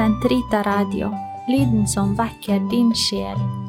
Sentrita Radio, lyden som vekker din sjel.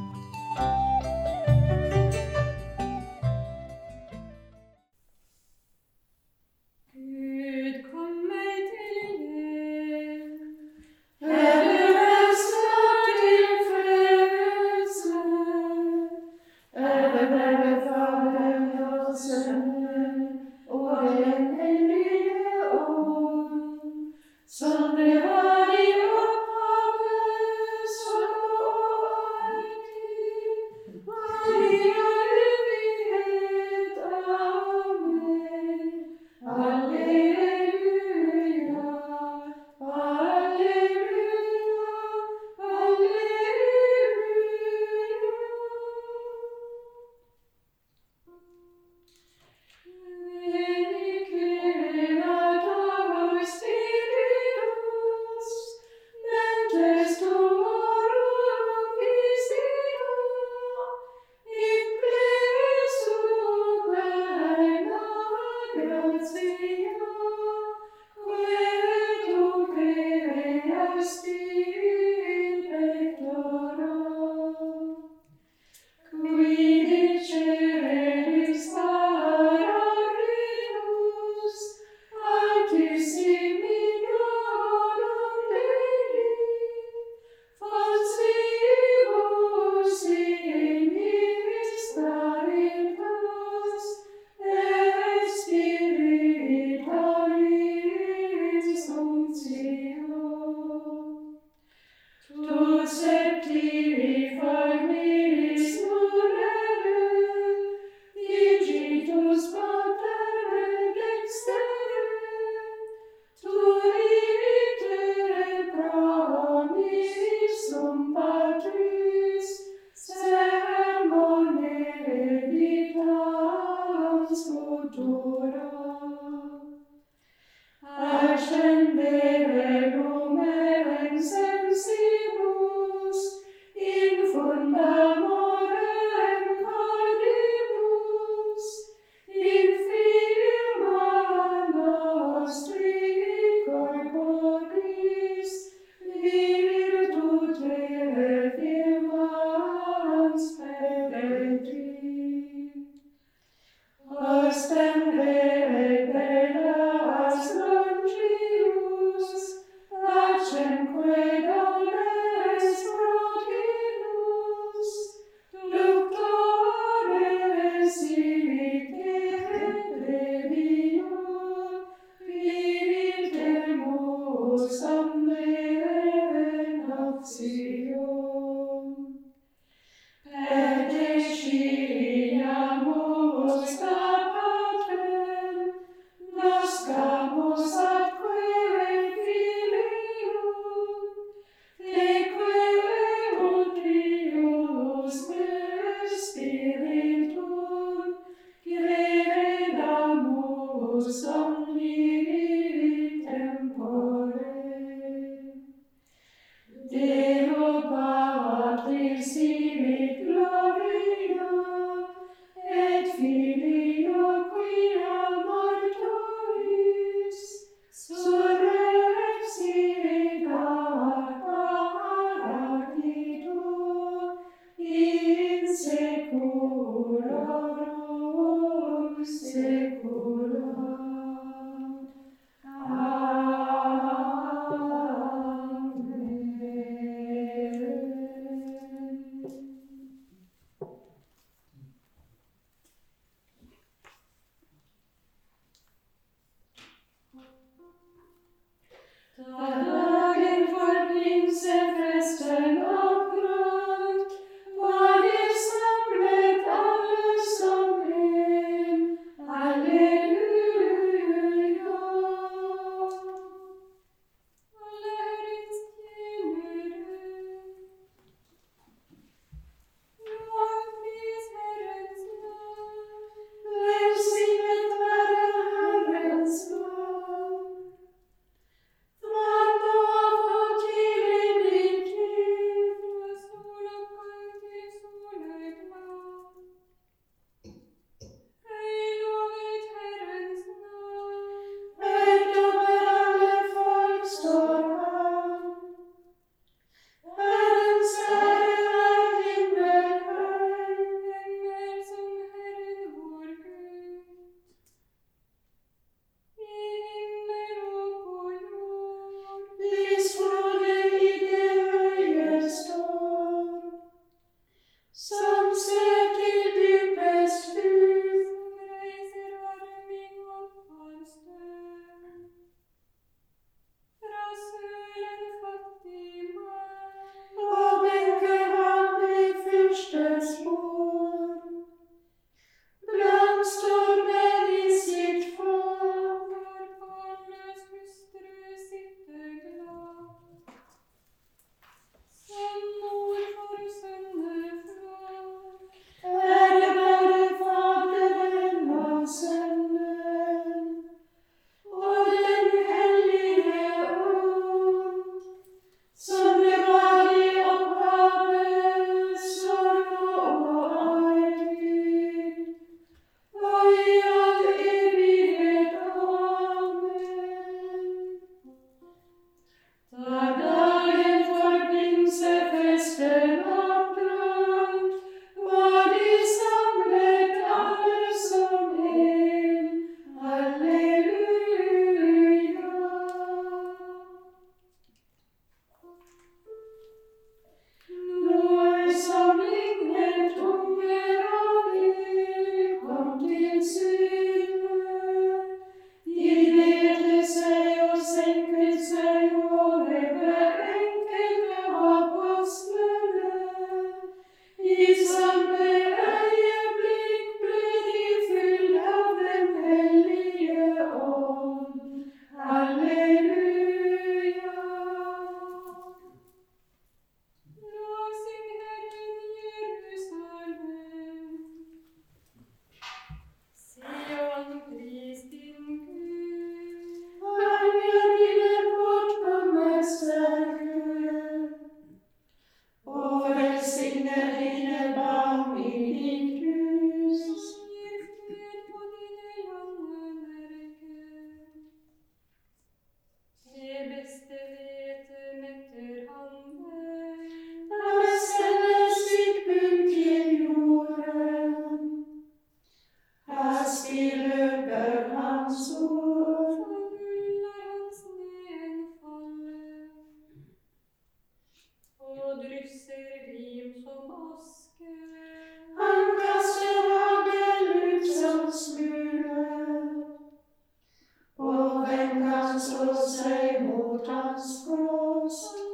us, O Saviour, transgressed.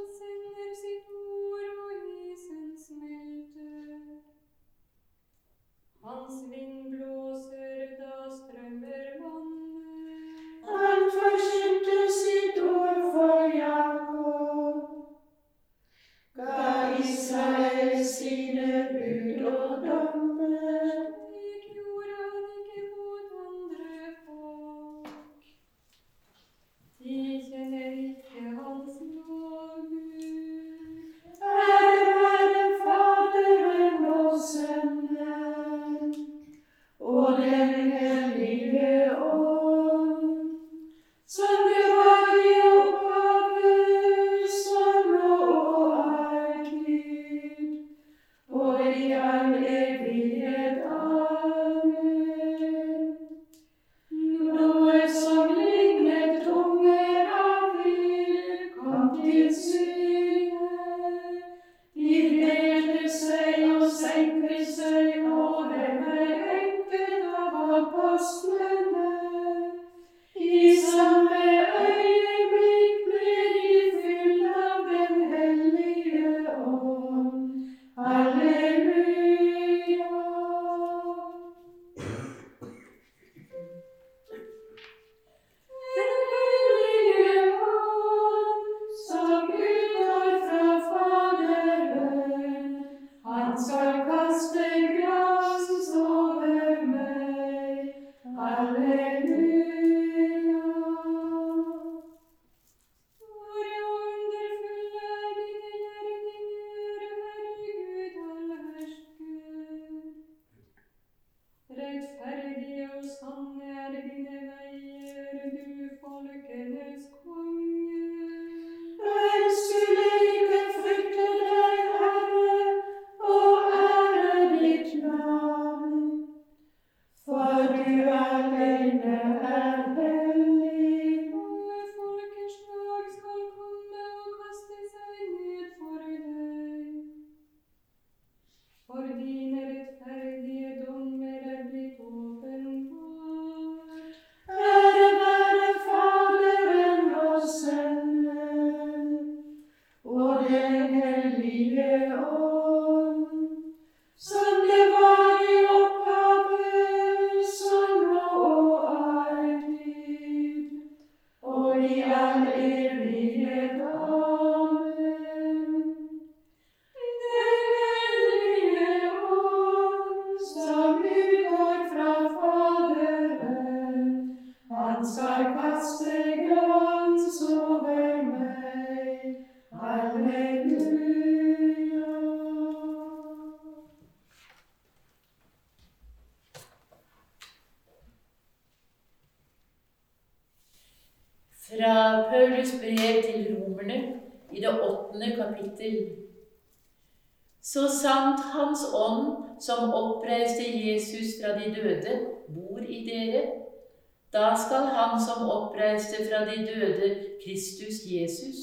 skal Han som oppreiste fra de døde, Kristus Jesus,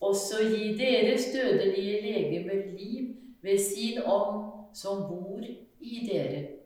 også gi deres dødelige legemer liv ved sin ånd som bor i dere.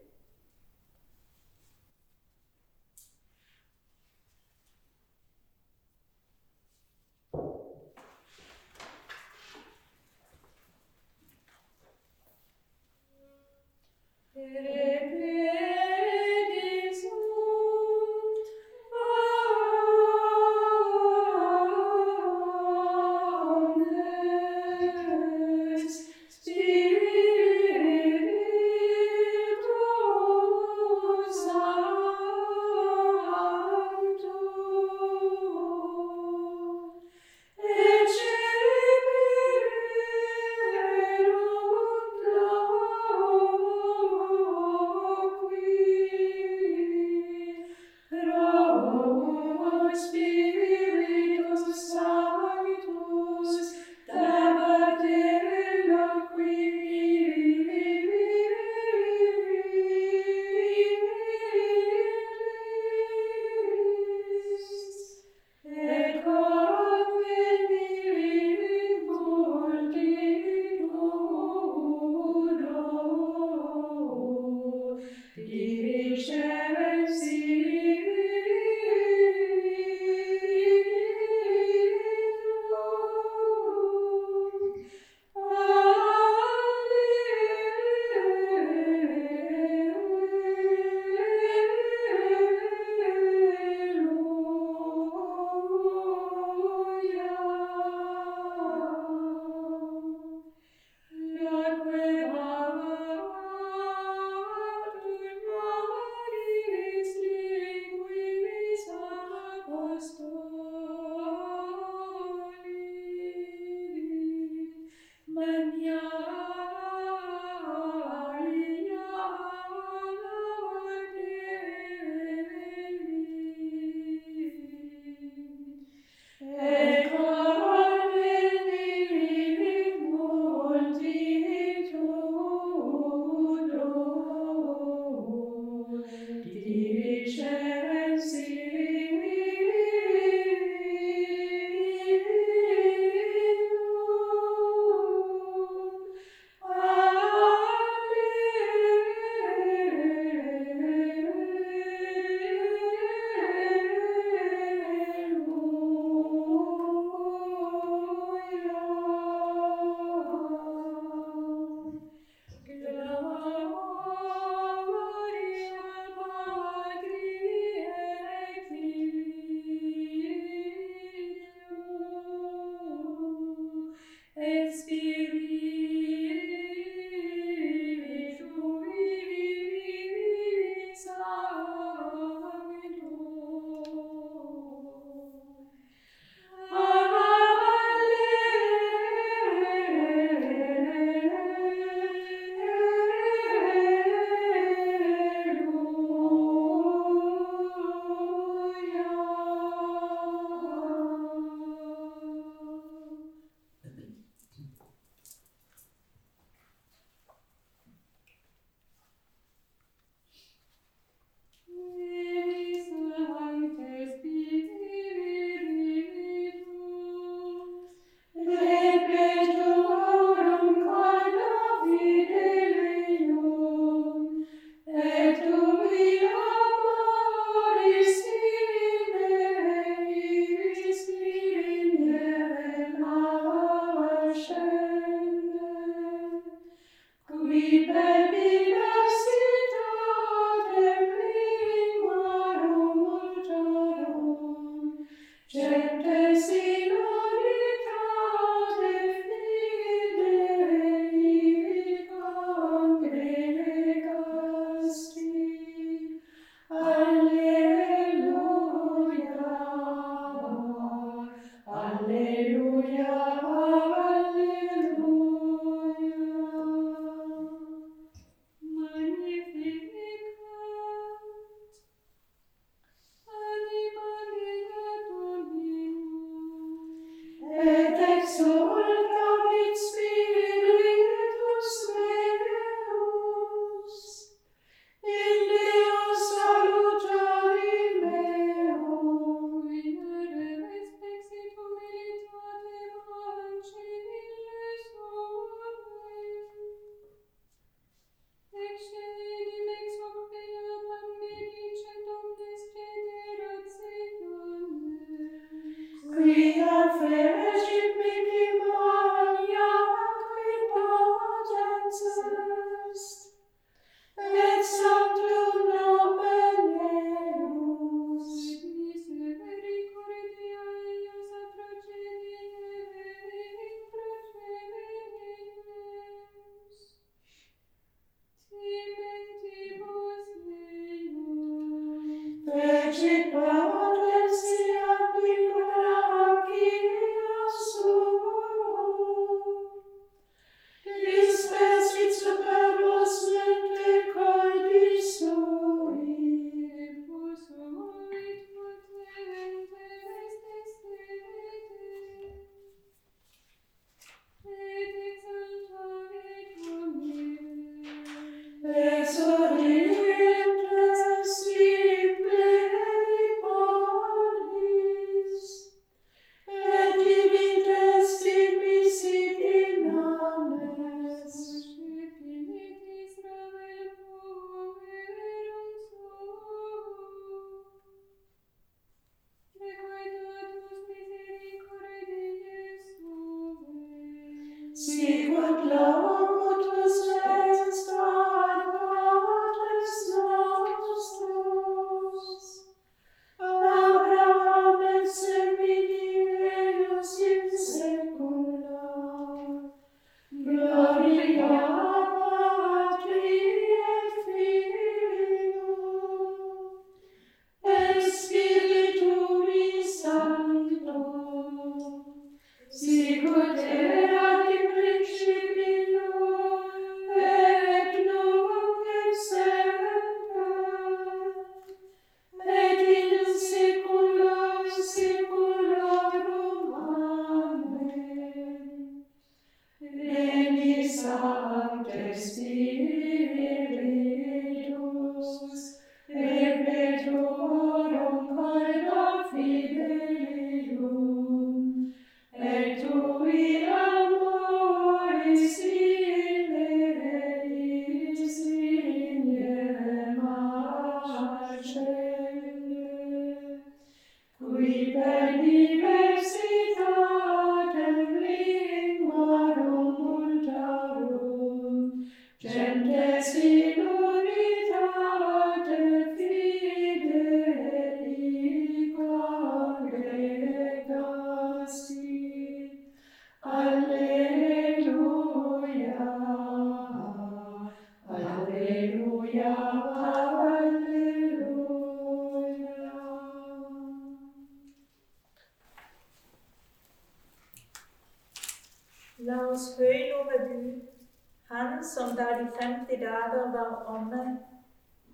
de 50 dager var omme,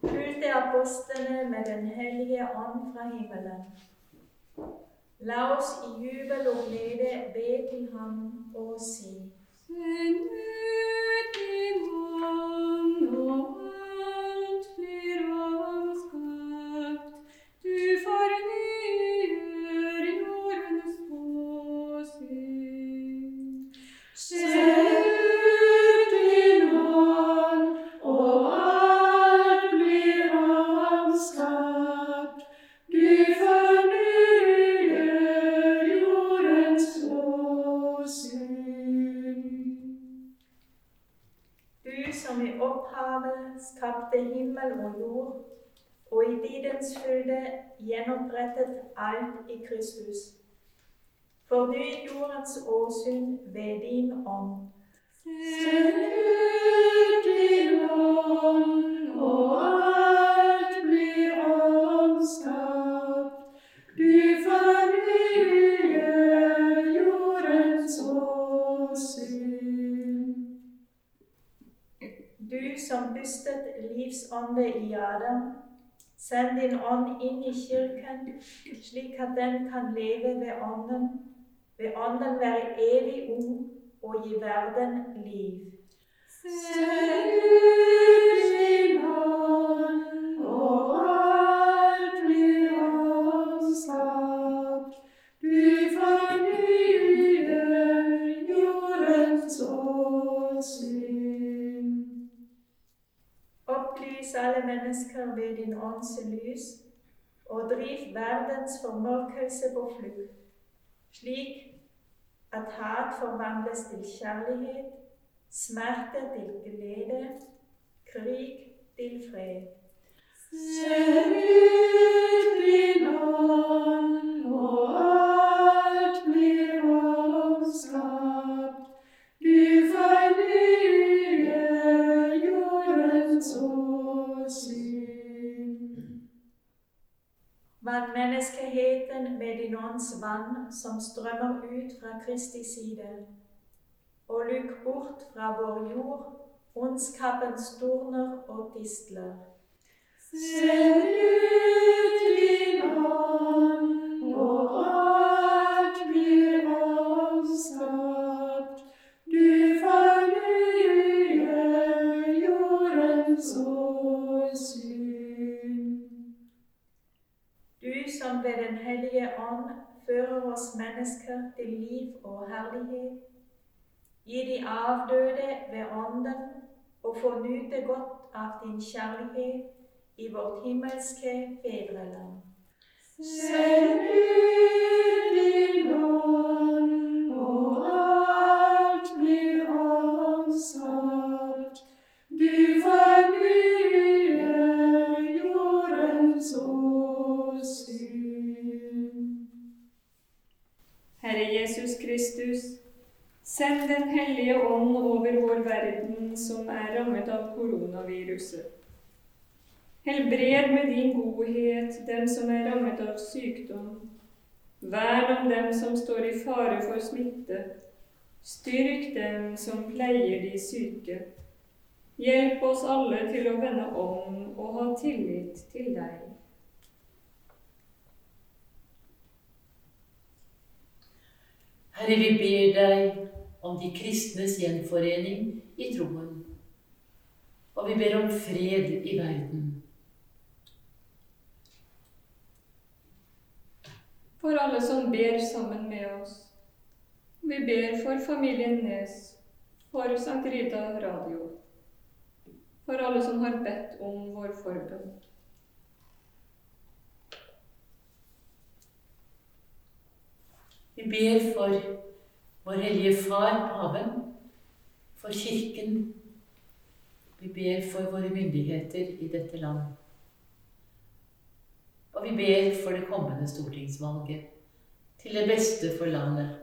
fylte apostlene med Den hellige ånd fra himmelen. La oss i jubel og glede be til ham og si Send skapte himmel og jord, og i tidens fylde gjenopprettet alt i Kristus. For du i jordens åsyn ved din ånd. Send bystet livsånde i Adam, send din ånd inn i kirken, slik at den kan leve ved ånden, ved ånden være evig ung og gi verden liv. Send verdens formørkelse på flukt, slik at hat forvandles til kjærlighet, smerte til glede, krig til fred. Send ut din ånd, og Vann menneskeheten med din ånds vann som strømmer ut fra Kristi side, og lukk bort fra vår jord ondskapens torner og distler. Send ut din ånd, og ved Den hellige ånd fører oss mennesker til liv og herlighet, gi de avdøde ved ånden og få nyte godt av din kjærlighet i vårt himmelske fedreland. Send ut send Den hellige ånd over vår verden som er rammet av koronaviruset. Helbred med din godhet dem som er rammet av sykdom. Vern om dem som står i fare for smitte. Styrk dem som pleier de syke. Hjelp oss alle til å vende om og ha tillit til deg. Herre, vi ber deg om de kristnes gjenforening i troen. Og vi ber om fred i verden. For alle som ber sammen med oss. Vi ber for familien Nes, for Sankt Rita Radio, for alle som har bedt om vår forbønn. Vi ber for vår hellige far, paven, for kirken. Vi ber for våre myndigheter i dette land. Og vi ber for det kommende stortingsvalget, til det beste for landet.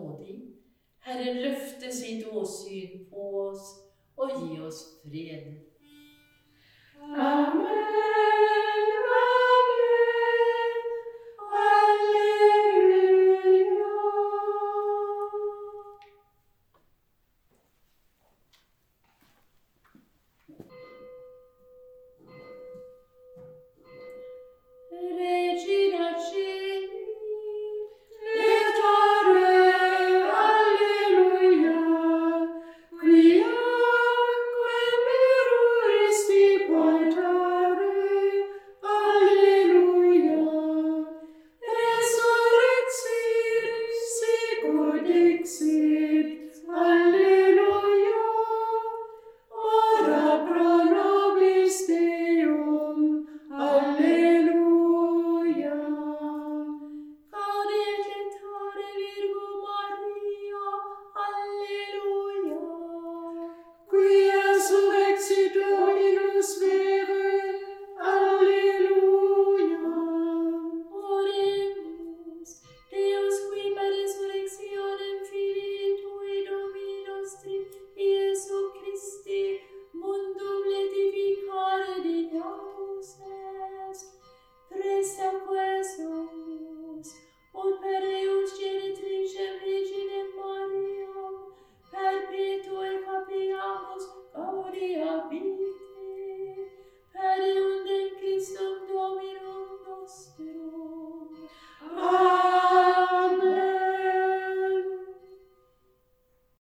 nådig. Herren løfte sitt åsyn på oss og gi oss fred. Amen.